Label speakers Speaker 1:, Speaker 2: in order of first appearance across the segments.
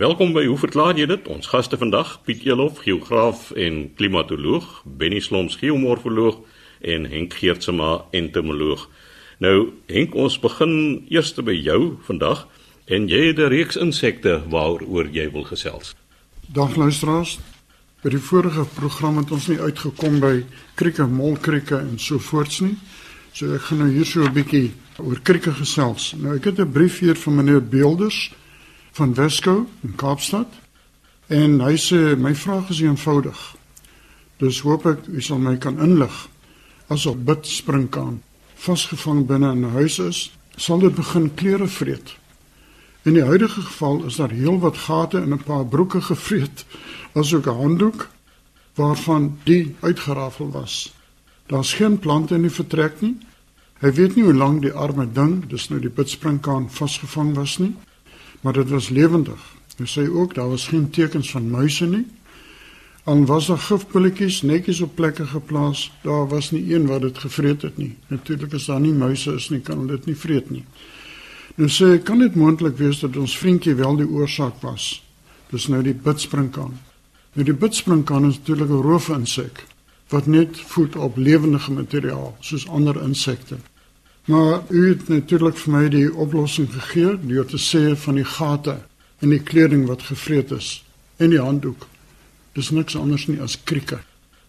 Speaker 1: Welkom by Hoe verklaar jy dit? Ons gaste vandag, Piet Elof, geograaf en klimatoloog, Benny Sloms, geomorfoloog en Henk Geertsma, entomoloog. Nou, Henk, ons begin eers by jou vandag en jy het 'n reeks insekte waaroor jy wil gesels.
Speaker 2: Dag luisteraars. By die vorige program het ons nie uitgekom by krieke, molkrieke en so voorts nie. So ek gaan nou hier so 'n bietjie oor krieke gesels. Nou ek het 'n brief hier van meneer Beelders van Wesco in Kaapstad. En hy sê my vraag is eenvoudig. Dus hoop ek u sal my kan inlig. As 'n bid springkaan vasgevang binne in 'n huis is, sal dit begin kleure vreet. In die huidige geval is daar heelwat gate in 'n paar broeke gevreet, asook 'n handdoek waarvan die uitgerafel was. Daar's geen plante in die vertrek nie. Hy weet nie hoe lank die arme ding, dis nou die bidspringkaan vasgevang was nie maar dit was lewendig. Hy sê ook daar was geen tekens van muise nie. Al was daar gifpilletjies netjies op plekke geplaas, daar was nie een wat dit gevreet het nie. Natuurlik as daar nie muise is nie, kan dit nie vreet nie. Nou sê kan dit moontlik wees dat ons vriendjie wel die oorsaak was. Dis nou die bidspringkaan. Nou die bidspringkaan is natuurlik 'n roofinsek wat net voed op lewendige materiaal soos ander insekte. Maar u het natuurlik vir my die oplossing gegee deur te sê van die gate in die kleding wat gevreet is en die handdoek. Dis niks anders nie as krieke.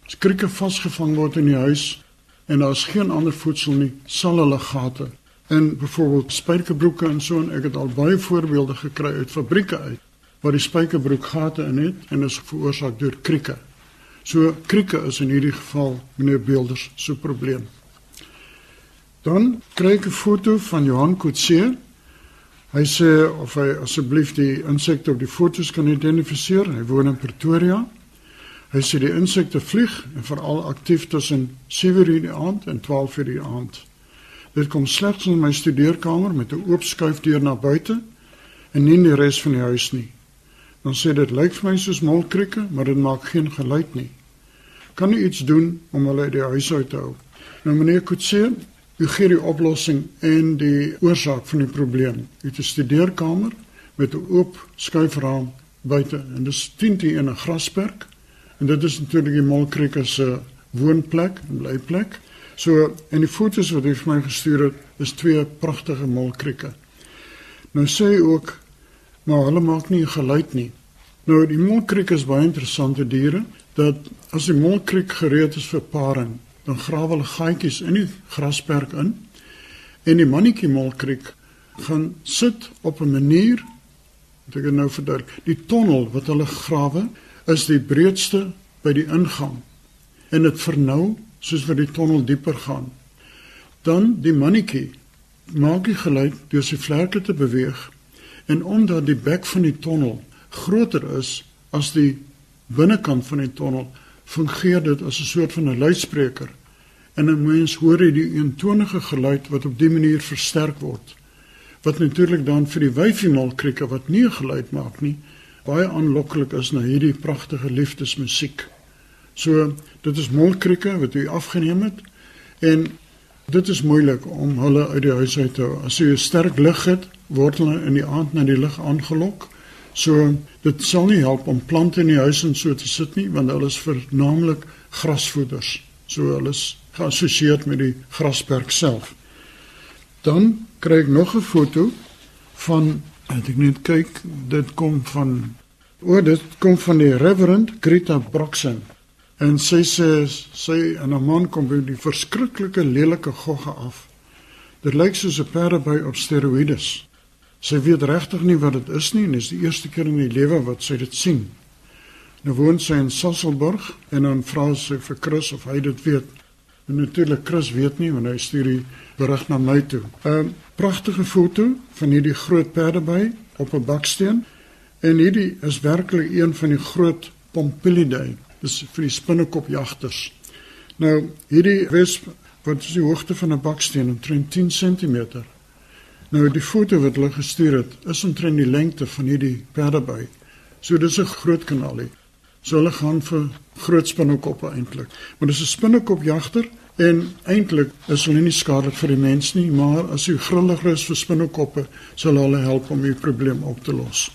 Speaker 2: As krieke vasgevang word in die huis en daar is geen ander voedsel nie, sal hulle gate in byvoorbeeld spykerbroeke en so en ek het al baie voorbeelde gekry uit fabrieke uit waar die spykerbroek gate in het en is veroorsaak deur krieke. So krieke is in hierdie geval meneer Beelders se so probleem. Dan kry ek 'n foto van Johan Kutse. Hy sê of hy asseblief die insekte op die foto's kan identifiseer. Hy woon in Pretoria. Hy sê die insekte vlieg en veral aktief tussen 7:00 in die aand en 12:00 in die aand. Dit kom slegs in my studeerkamer met 'n oop skuifdeur na buite en nie in die res van die huis nie. Dan sê dit lyk vir my soos molkrieke, maar dit maak geen geluid nie. Kan u iets doen om hulle uit die huis uit te hou? Nou meneer Kutse, U gee die oplossing en die oorsaak van die probleem. U het 'n studeerkamer met 'n oop skuifraam buite en dis 10 te 1 'n grasperk en dit is natuurlik die molkrieke se woonplek en blyplek. So en die foto's wat hy vir my gestuur het, is twee pragtige molkrieke. Nou sê hy ook maar hulle maak nie geluid nie. Nou die molkrieke is baie interessante diere dat as die molkriek gereed is vir paring dan grawe hulle gaatjies in die grasperk in en die mannetjie molkriek gaan sit op 'n manier wat ek nou verduidelik. Die tonnel wat hulle grawe is die breedste by die ingang en dit vernou soos wat die tonnel dieper gaan. Dan die mannetjie maak die geluid deur sy vlerke te beweeg en omdat die bek van die tonnel groter is as die binnekant van die tonnel fungeer dit as 'n soort van 'n luidspreker. En 'n mens hoor die eentonige geluid wat op dié manier versterk word. Wat natuurlik dan vir die wyfiemalkrieke wat nie 'n geluid maak nie, baie aanloklik is na hierdie pragtige liefdesmusiek. So, dit is molkrieke wat jy afgeneem het en dit is moeilik om hulle uit die huis uit te hou. As jy 'n sterk lig het, word hulle in die aand na die lig aangelok. So dit sal nie help om plante in die huis en so te sit nie want hulle is vernaamlik grasvoeders. So hulle is geassosieer met die grasperk self. Dan kry ek nog 'n foto van ek ek net kyk dit kom van o oh, dit kom van die Reverend Greta Broxen en sy sê sy en 'n man kom by die verskriklike lelike gogge af. Dit lyk soos 'n perdeby op steroïdes. Sy weet regtig nie wat dit is nie en dis die eerste keer in haar lewe wat sy dit sien. Nou woon sy in Sasselburg en dan vra sy vir Chris of hy dit weet. En natuurlik Chris weet nie want hy stuur die berig na my toe. 'n uh, Pragtige foto van hierdie groot perdeby op 'n baksteen en hierdie is werklik een van die groot Pompilidae. Dis vir die spinnekopjagters. Nou hierdie wesp wat is die hoogte van 'n baksteen omtrent 10 cm. Nou die foto wat hulle gestuur het, is omtrent die lengte van hierdie perdeby. So dis 'n groot kanalie. So hulle gaan vir groot spinnekoppe eintlik. Maar dis 'n spinnekopjagter en eintlik is hulle nie skadelik vir die mens nie, maar as jy grillig is vir spinnekoppe, sal hulle help om die probleem op te los.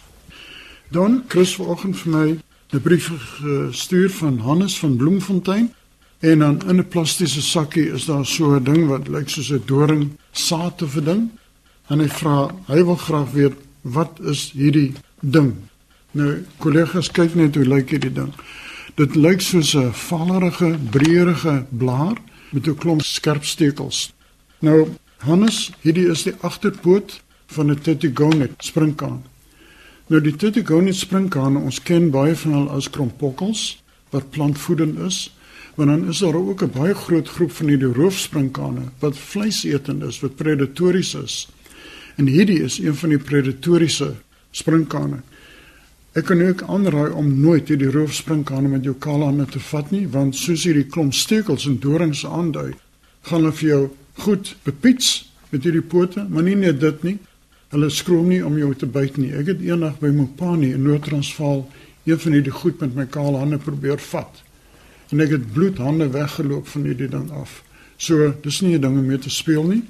Speaker 2: Dan Chris vanoggend vir my 'n brief gestuur van Hannes van Bloemfontein en dan in 'n plastiese sakkie is daar so 'n ding wat lyk soos 'n doring saad of 'n ding. En hy vra, hy wil graag weet wat is hierdie ding? Nou, kollegas kyk net hoe lyk hierdie ding. Dit lyk soos 'n valerige, breërige blaar met 'n klomp skerp stekels. Nou, Hannes, hierdie is die agterpoot van 'n Titigonet springkaan. Nou die Titigonet springkaan, ons ken baie van hulle as krompokkels wat plantvoedend is, maar dan is daar ook 'n baie groot groep van hierdie roofspringkane wat vleisetend is, wat predatories is. En hierdie is een van die predatoriese springkane. Ek kan ook aanraai om nooit hierdie roofspringkane met jou kale hande te vat nie, want soos hierdie klomp stekels en dorings aandui, gaan hulle vir jou goed bepiets met hierdie pote, maar nie net dit nie. Hulle skroom nie om jou te byt nie. Ek het eendag by Mopani in Noord-Transvaal een van hierdie goed met my kale hande probeer vat en ek het bloedhande weggeloop van hierdie ding af. So, dis nie 'n ding om mee te speel nie.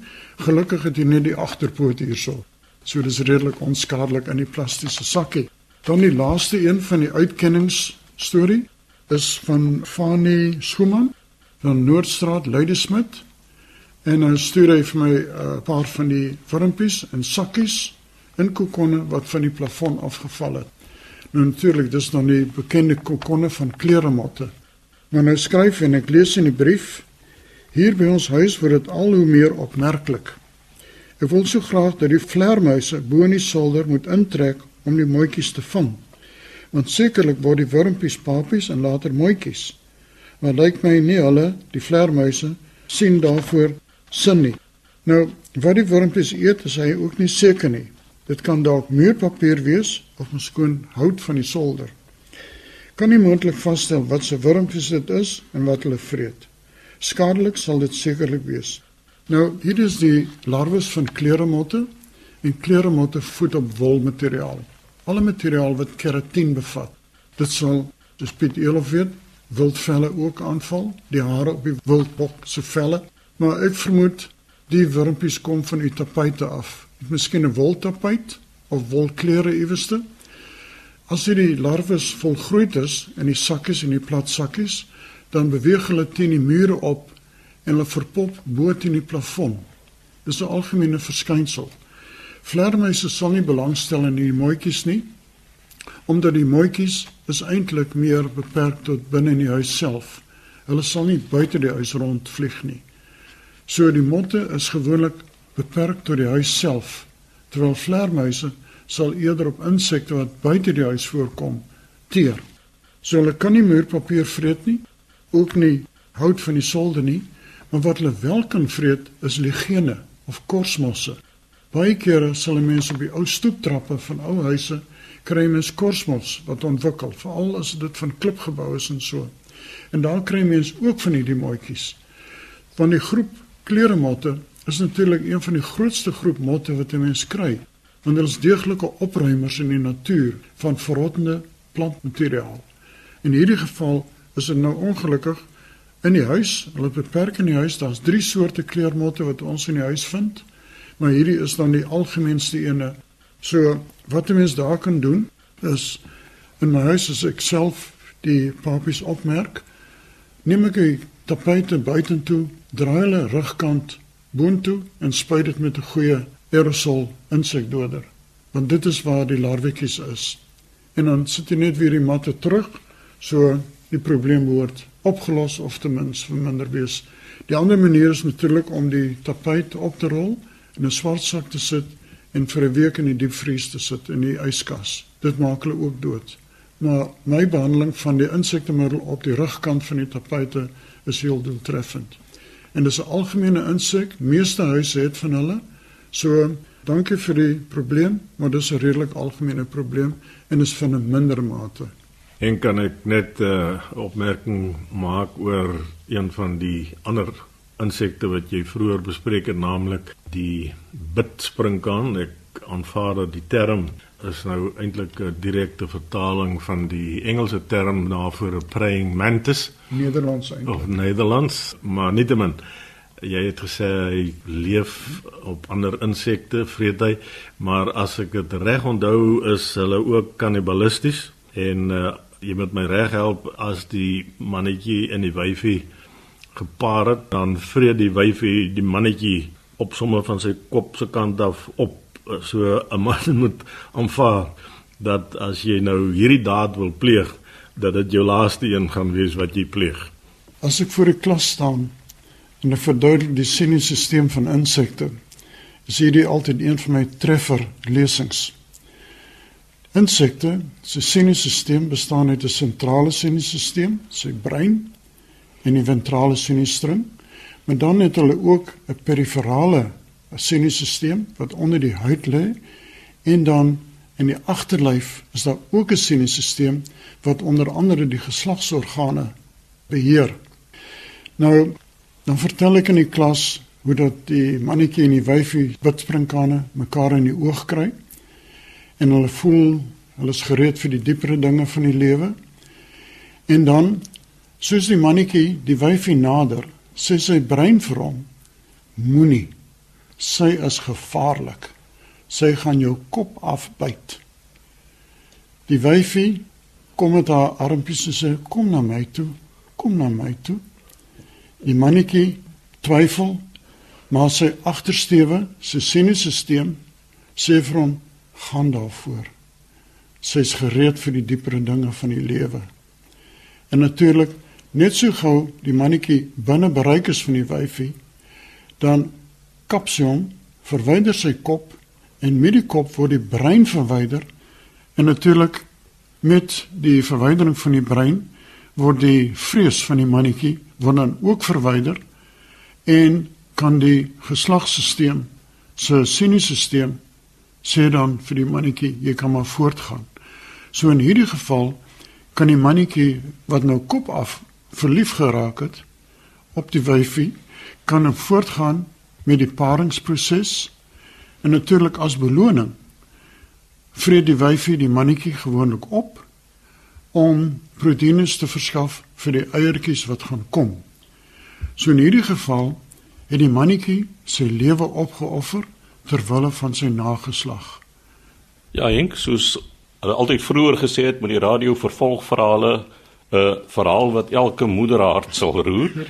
Speaker 2: Gelukkig het hy net die agterpoot hierso. So dis redelik onskadelik in die plastiese sakkie. Dan die laaste een van die uitkennings storie is van Fanny Schumann van Noordstraat Ladysmith. En hy stuur hy vir my 'n uh, paar van die vormpies en sakkies in kokonne wat van die plafon afgeval het. Nou natuurlik, dis nog nie bekende kokonne van kleremotte Maar nou skryf en ek lees in die brief hier by ons huis word dit al hoe meer opmerklik. Ek wil so graag dat die vlermuise bo in die solder moet intrek om die mooitjies te vang. Want sekerlik word die wurmpies papies en later mooitjies. Maar lyk my nie hulle, die vlermuise, sien daarvoor sin nie. Nou, wat die wurmpies eet, is hy ook nie seker nie. Dit kan dalk muurpapier wees of miskoen hout van die solder kan nie moontlik vasstel wat se wurmpies dit is en wat hulle vreet. Skadelik sal dit sekerlik wees. Nou, hier is die larwes van kleremotte en kleremotte voed op wolmateriaal. Alle materiaal wat keratin bevat. Dit sal, dis Piet Elof weet, wildvelle ook aanval, die hare op die wildbok se velle, maar ek vermoed die wurmpies kom van die tapuite af. Miskien 'n woltapuit of wolklere iewerste. As hierdie larwes volgroei is in die sakkies en die plat sakkies, dan beweeg hulle teen die mure op en hulle verpop bo teen die plafon. Dis 'n algemene verskynsel. Vlermuise sal nie belangstel in die mooitjies nie, omdat die mooitjies is eintlik meer beperk tot binne in die huis self. Hulle sal nie buite die huis rondvlieg nie. So die motte is gewoonlik beperk tot die huis self, terwyl vlermuise sal eerder op insekte wat buite die huis voorkom teer. So hulle kan nie muurpapier vreet nie, ook nie hout van die solde nie, maar wat hulle wel kan vreet is ligene of korsmosse. Baie kere sal mense op die ou stoeptrappe van ou huise kry mens korsmos wat ontwikkel, veral as dit van klip gebou is en so. En daar kry mens ook van hierdie moetjies. Van die groep kleremotte is natuurlik een van die grootste groep motte wat 'n mens kry want hulle is deeglike opruimers in die natuur van verrottende plantmateriaal. In hierdie geval is dit nou ongelukkig in die huis, hulle beperk in die huis, daar's drie soorte kleermotte wat ons in die huis vind, maar hierdie is dan die algemeenste ene. So wat 'n mens daar kan doen is in my huis as ek self die papies opmerk, neem ek die tapijte buitentoe, draai hulle rugkant boontoe en spuit dit met 'n goeie aerosol insekdoder. Want dit is waar die larwetjies is. En dan sit jy net weer die matte terug, so die probleem word opgelos of ten minste verminder wees. Die ander manier is natuurlik om die tapuit op te rol in 'n swart sak te sit en vir 'n week in die diepvries te sit in die yskas. Dit maak hulle ook dood. Maar my behandeling van die insektemiddel op die rugkant van die tapuite is heel doeltreffend. En dis 'n algemene insek, meeste huise het van hulle. So, dankie vir die probleem, maar dis 'n redelik algemene probleem en is van 'n minder mate.
Speaker 3: En kan ek net 'n uh, opmerking maak oor een van die ander insekte wat jy vroeër bespreek het, naamlik die bidspringkaan. Ek aanvaar dat die term is nou eintlik 'n direkte vertaling van die Engelse term daarvoor 'n praying mantis,
Speaker 2: Nederlands eintlik.
Speaker 3: Of Nederlands, maar nietemin Jy het gesê hy leef op ander insekte, vreet hy, maar as ek dit reg onthou is hulle ook kannibalisties en uh, jy moet my reg help as die mannetjie en die wyfie gepaar het, dan vreet die wyfie die mannetjie op sommer van sy kop se kant af op. So 'n man moet aanvaar dat as jy nou hierdie daad wil pleeg, dat dit jou laaste een gaan wees wat jy pleeg.
Speaker 2: As ek voor die klas staan en ek verduidelik die sinusisteem van insekte, is hierdie altyd een van my treffer lesings. Insekte se sinusisteem bestaan uit 'n sentrale sinusisteem, sy brein en die ventrale sinustrum, maar dan het hulle ook 'n periferale sinusisteem wat onder die huid lê en dan in die agterlyf is daar ook 'n sinusisteem wat onder andere die geslagsorgane beheer. Nou dan vertel ek in die klas hoe dat die mannetjie en die wyfie witspringkane mekaar in die oog kry en hulle voel hulle is gereed vir die dieper dinge van die lewe. En dan soos die mannetjie die wyfie nader, sê sy brein vir hom: Moenie. Sy is gevaarlik. Sy gaan jou kop afbyt. Die wyfie kom met haar armpies en sê: "Kom na my toe. Kom na my toe." Die mannetjie twyfel, maar sy agtersteewe, sy sinusisteem sê vir hom: "Gaan daarvoor." Sy's gereed vir die dieper dinge van die lewe. En natuurlik net so gou die mannetjie binne bereik is van die wyfie, dan kap sy hom, verwyder sy kop en met die kop word die brein verwyder en natuurlik met die verwydering van die brein word die vrees van die mannetjie word dan ook verwyder en kan die geslagstelsel se sinusisteem sê dan vir die mannetjie jy kan maar voortgaan. So in hierdie geval kan die mannetjie wat nou kop af verlief geraak het op die wyfie kan hom voortgaan met die paringsproses en natuurlik as beloning vreet die wyfie die mannetjie gewoonlik op om proteïnes te verskaf vir die eiertjies wat gaan kom. So in hierdie geval het die mannetjie sy lewe opgeoffer ter wille van sy nageslag.
Speaker 1: Ja, Henk, soos hulle altyd vroeër gesê het met die radio vervolgverhale 'n verhaal wat elke moederhart sal roer.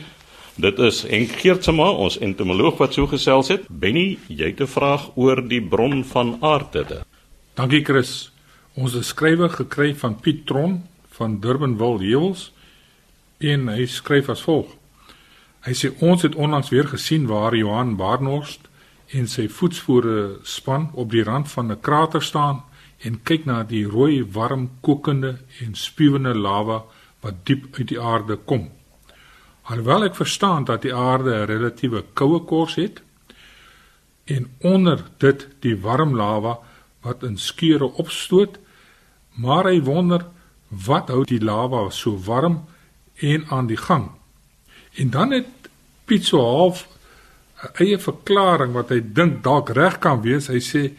Speaker 1: Dit is Henk Geertsma, ons entomoloog wat so gesels het. Benny, jy het 'n vraag oor die bron van aardhitte.
Speaker 4: Dankie Chris. Ons het skrywe gekry van Piet Tron van Durbanville Heuwels en hy skryf as volg. Hy sê ons het onlangs weer gesien waar Johan Barnhorst en sy voetspore span op die rand van 'n krater staan en kyk na die rooi warm kokende en spuwende lava wat diep uit die aarde kom. Alhoewel ek verstaan dat die aarde 'n relatiewe koue kors het en onder dit die warm lava wat in skeure opstoot, maar hy wonder wat hou die lava so warm en aan die gang. En dan het Piet so half 'n eie verklaring wat hy dink dalk reg kan wees. Hy sê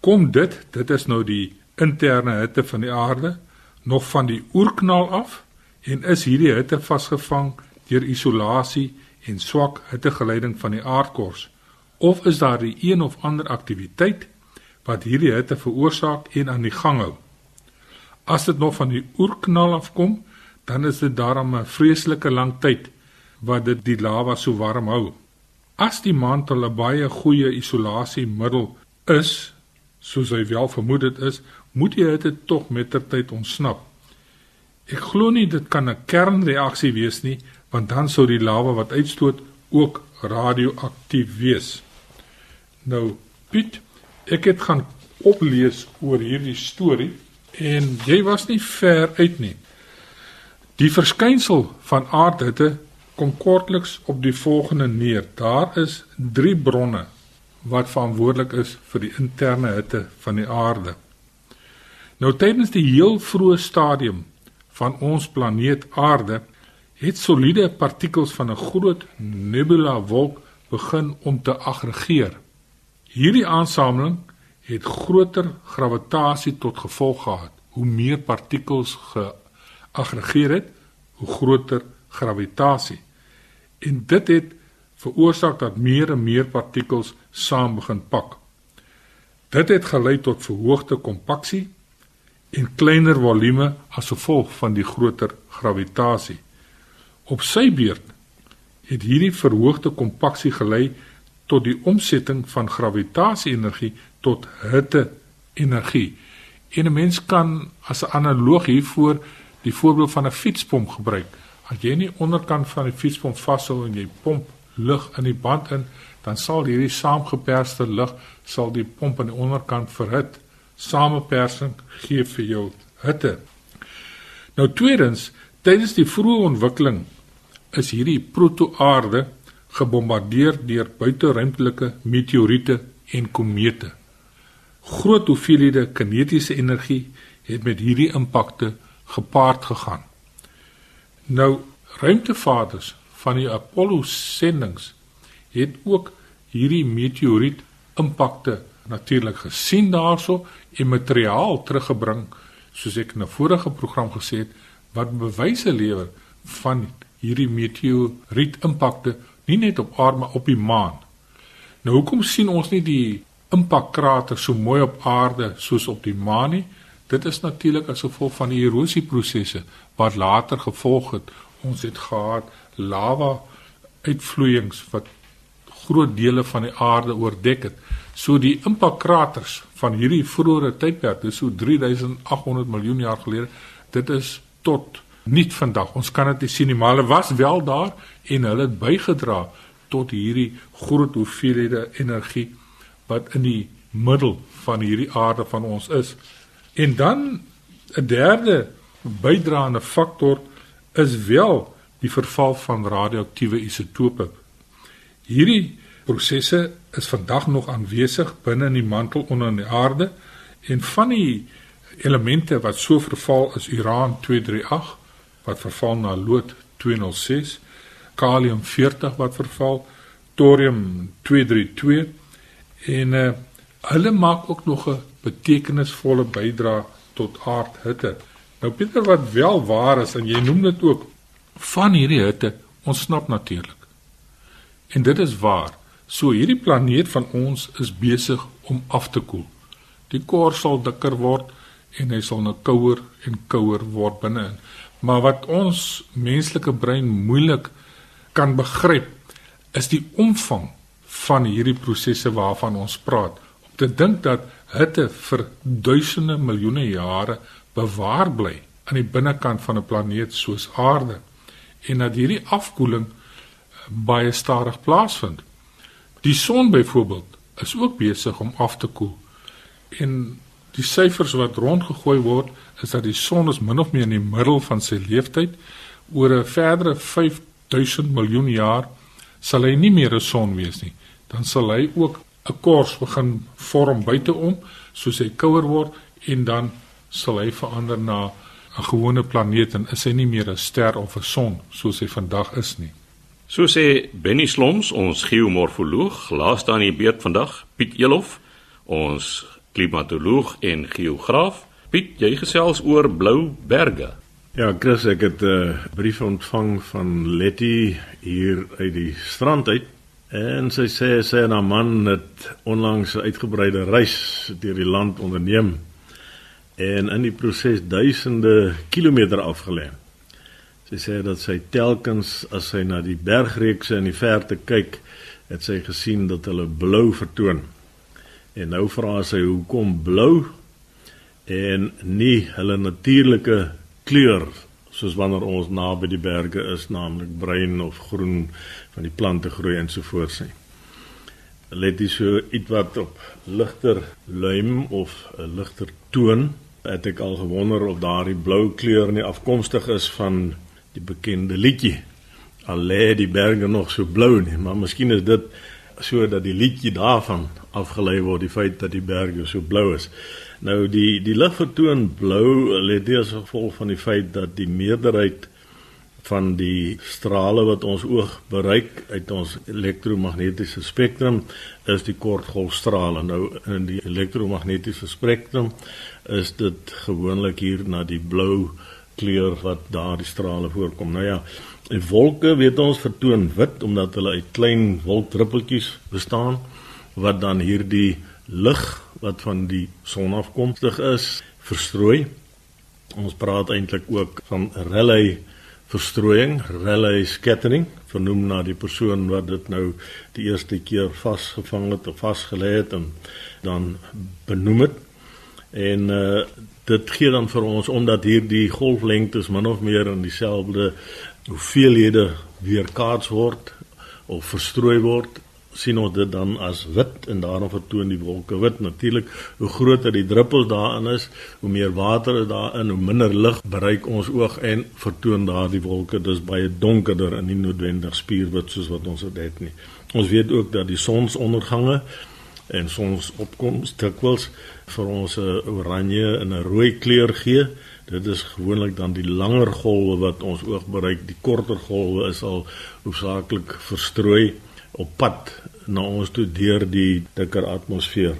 Speaker 4: kom dit, dit is nou die interne hitte van die aarde nog van die oerknal af en is hierdie hitte vasgevang deur isolasie en swak hittegeleiding van die aardkors? Of is daar die een of ander aktiwiteit wat hierdie hitte veroorsaak en aan die gang hou? As dit nog van die oerknal afkom dan is dit daarom 'n vreeslike lang tyd wat dit die lava so warm hou. As die mantel 'n baie goeie isolasiemiddel is soos hy wel vermoed dit is moet jy dit tog mettertyd ontsnap. Ek glo nie dit kan 'n kernreaksie wees nie, want dan sou die lava wat uitstoot ook radioaktief wees. Nou, Piet, ek het gaan oplees oor hierdie storie en jy was nie ver uit nie. Die verskynsel van aardhitte kom kortliks op die volgende neer. Daar is 3 bronne wat verantwoordelik is vir die interne hitte van die aarde. Nou tydens die heel vroeë stadium van ons planeet Aarde het soliede partikels van 'n groot nebula wolk begin om te aggregeer. Hierdie aansameling het groter gravitasie tot gevolg gehad. Hoe meer partikels geaggregeer het, hoe groter gravitasie. En dit het veroorsaak dat meer en meer partikels saam begin pak. Dit het gelei tot verhoogde kompaksie en kleiner volume as gevolg van die groter gravitasie. Op sy beurt het hierdie verhoogde kompaksie gelei tot die omsetting van gravitasie-energie tot hitte-energie. En 'n mens kan as 'n analoog hiervoor die voorbeeld van 'n fietspomp gebruik. As jy nie onderkant van die fietspomp vashou en jy pomp lug in die band in, dan sal hierdie saamgeperste lug sal die pomp aan die onderkant verhit. Samepersing gee vir jou hitte. Nou tweedens, tydens die vroeë ontwikkeling is hierdie protoaarde gebombardeer deur buiteruimtelike meteoriete en komete. Groot hoeveelhede kinetiese energie het met hierdie impakte gepaard gegaan. Nou ruimtevaarders van die Apollo sendinge het ook hierdie meteoriet impakte natuurlik gesien daarso en materiaal teruggebring soos ek in 'n vorige program gesê het wat bewyse lewer van hierdie meteoriet impakte nie net op aarde maar op die maan. Nou hoekom sien ons nie die impakkrater so mooi op aarde soos op die maan nie? Dit is natuurlik as gevolg van die erosieprosesse wat later gevolg het. Ons het gehad lava uitvloeiings wat groot dele van die aarde oordek het. So die impakkraters van hierdie vroeë tydperk, dis so 3800 miljoen jaar gelede, dit is tot niet vandag. Ons kan dit sien nie, maar hulle was wel daar en hulle het bygedra tot hierdie groot hoeveelhede energie wat in die middel van hierdie aarde van ons is. En dan 'n derde bydraende faktor is wel die verval van radioaktiewe isotope. Hierdie prosesse is vandag nog aanwesig binne in die mantel onder in die aarde en van die elemente wat so verval is uran 238 wat verval na lood 206, kalium 40 wat verval, thorium 232 en uh, hulle maak ook nog 'n betekenisvolle bydrae tot aardhitte. Nou Pieter wat wel waar is en jy noem dit ook van hierdie hitte ontsnap natuurlik. En dit is waar. So hierdie planeet van ons is besig om af te koel. Die kor sal dikker word en hy sal nou kouer en kouer word binne-in. Maar wat ons menslike brein moeilik kan begryp is die omvang van hierdie prosesse waarvan ons praat. Om te dink dat hitte vir duisende miljoene jare bewaar bly aan die binnekant van 'n planeet soos Aarde en dat hierdie afkoeling baie stadig plaasvind. Die son byvoorbeeld is ook besig om af te koel. En die syfers wat rondgegooi word is dat die son is min of meer in die middel van sy lewensyd oor 'n verdere 5000 miljoen jaar sal hy nie meer 'n son wees nie. Dan sal hy ook 'n kors begin vorm buiteom soos hy kouer word en dan sal hy verander na 'n gewone planeet en is hy nie meer 'n ster of 'n son soos hy vandag is nie
Speaker 1: So sê Benny Sloms, ons geomorfoloog, laaste aan die beurt vandag, Piet Elof, ons klimatoloog en geograaf. Piet, jy gesels oor blou berge.
Speaker 3: Ja, Chris, ek het 'n uh, brief ontvang van Letty hier uit die strand uit en sy sê sy en haar man het onlangs 'n uitgebreide reis deur die land onderneem en in die proses duisende kilometer afgelê. Sy sê dat sy telkens as sy na die bergreekse in die verte kyk, het sy gesien dat hulle blou vertoon. En nou vra sy hoekom blou en nie hulle natuurlike kleur soos wanneer ons naby die berge is naamlik bruin of groen van die plante groei en so voort sê. Let dis so ietwat op ligter luim of 'n ligter toon. Het ek al gewonder of daardie blou kleur nie afkomstig is van die bekende liedjie. Al lê die berge nog so blou nie, maar miskien is dit sodat die liedjie daarvan afgelei word die feit dat die berge so blou is. Nou die die lig vertoon blou let dit as gevolg van die feit dat die meerderheid van die strale wat ons oog bereik uit ons elektromagnetiese spektrum is die kortgolfstrale. Nou in die elektromagnetiese spektrum is dit gewoonlik hier na die blou kleur wat daardie strale voorkom. Nou ja, en wolke weet ons vertoon wit omdat hulle uit klein wolkdruppeltjies bestaan wat dan hierdie lig wat van die son afkomstig is verstrooi. Ons praat eintlik ook van Rayleigh verstrooiing, Rayleigh scattering, vernoem na die persoon wat dit nou die eerste keer vasgevang het of vasgelê het en dan benoem het. En uh dit gee dan vir ons omdat hierdie golflengtes min of meer in dieselfde hoeveelhede weerkaats word of verstrooi word sien ons dit dan as wit en daarom vertoon die wolke wit. Natuurlik hoe groter die druppels daarin is hoe meer water is daarin hoe minder lig bereik ons oog en vertoon daardie wolke dis baie donkerder en nie noodwendig spierwit soos wat ons dit het nie. Ons weet ook dat die sonsondergange en sonsopkoms dikwels vir ons 'n oranje en 'n rooi kleur gee dit is gewoonlik dan die langer golwe wat ons oog bereik die korter golwe is al hoofsaaklik verstrooi op pad na ons toe deur die dikker atmosfeer.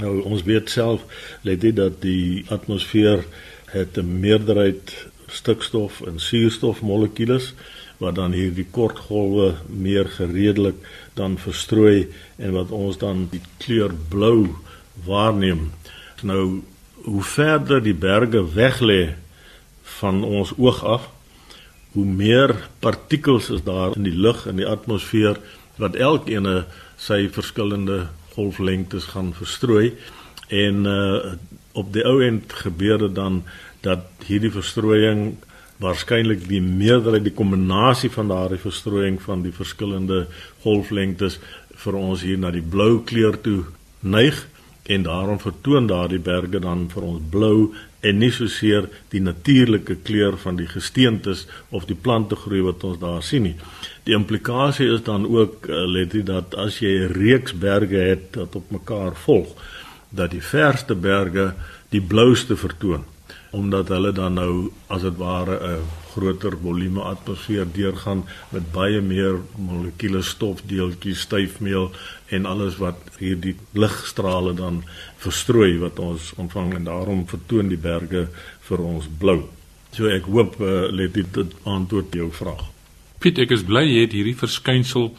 Speaker 3: Nou ons weet self let dit dat die atmosfeer het 'n meerderheid stikstof en suurstof molekules wat dan hierdie kort golwe meer gereedelik dan verstrooi en wat ons dan die kleur blou waarneem. Nou hoe verder die berge weg lê van ons oog af, hoe meer partikels is daar in die lug en die atmosfeer wat elkeen sy verskillende golflengtes gaan verstrooi en uh op die ou end gebeur dit dan dat hierdie verstrooiing waarskynlik die meerderheid die kombinasie van daardie verstrooiing van die verskillende golflengtes vir ons hier na die blou kleur toe neig en daarom vertoon daardie berge dan vir ons blou en nie soseer die natuurlike kleur van die gesteentes of die plante groei wat ons daar sien nie. Die implikasie is dan ook uh, let dit dat as jy 'n reeks berge het wat op mekaar volg, dat die verste berge die blouste vertoon omdat hulle dan nou as dit ware 'n groter volume atmosfeer deurgaan met baie meer molekules stofdeeltjies, styfmeel en alles wat hierdie ligstrale dan verstrooi wat ons ontvang en daarom vertoon die berge vir ons blou. So ek hoop uh, let dit antwoord jou vraag.
Speaker 4: Piet, ek is bly jy het hierdie verskynsel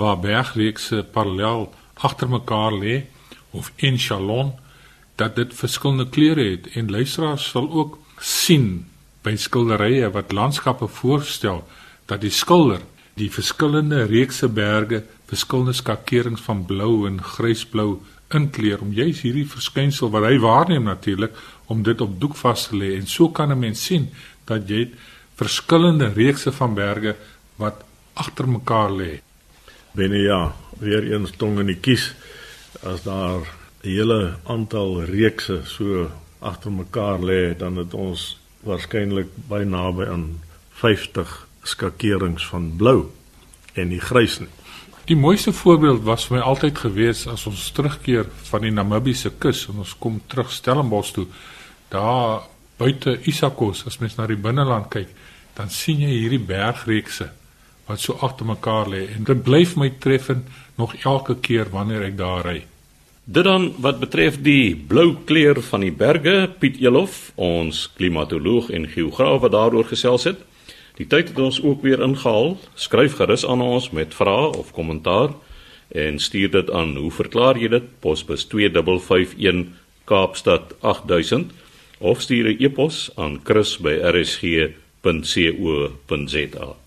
Speaker 4: waar bergreekse parallel agter mekaar lê of echelon dat dit verskillende kleure het en luisteraars sal ook sien by skilderye wat landskappe voorstel dat die skilder die verskillende reekse berge verskillende skakerings van blou en grysblou inkleur om juis hierdie verskynsel wat hy waarneem natuurlik om dit op doek vas te lê en so kan 'n mens sien dat jy verskillende reekse van berge wat agter mekaar lê.
Speaker 3: Binne ja, weer eens tong in die kies as daar 'n hele aantal reekse so agter mekaar lê, dan het ons waarskynlik by naby aan 50 skakerings van blou en nie grys nie.
Speaker 4: Die mooiste voorbeeld was vir my altyd gewees as ons terugkeer van die Namibiese kus en ons kom terug Stellenbosch toe. Daar buite Isakos as mens na die binneland kyk, dan sien jy hierdie bergreekse wat so agter mekaar lê en dit bly vir my treffend nog elke keer wanneer ek daar ry.
Speaker 1: Dit dan wat betref die blou kleur van die berge, Piet Elof, ons klimatoloog en geograaf wat daaroor gesels het. Die tyd het ons ook weer ingehaal. Skryf gerus aan ons met vrae of kommentaar en stuur dit aan hoe verklaar jy dit posbus 2551 Kaapstad 8000 of stuur 'n e-pos aan chris@rsg.co.za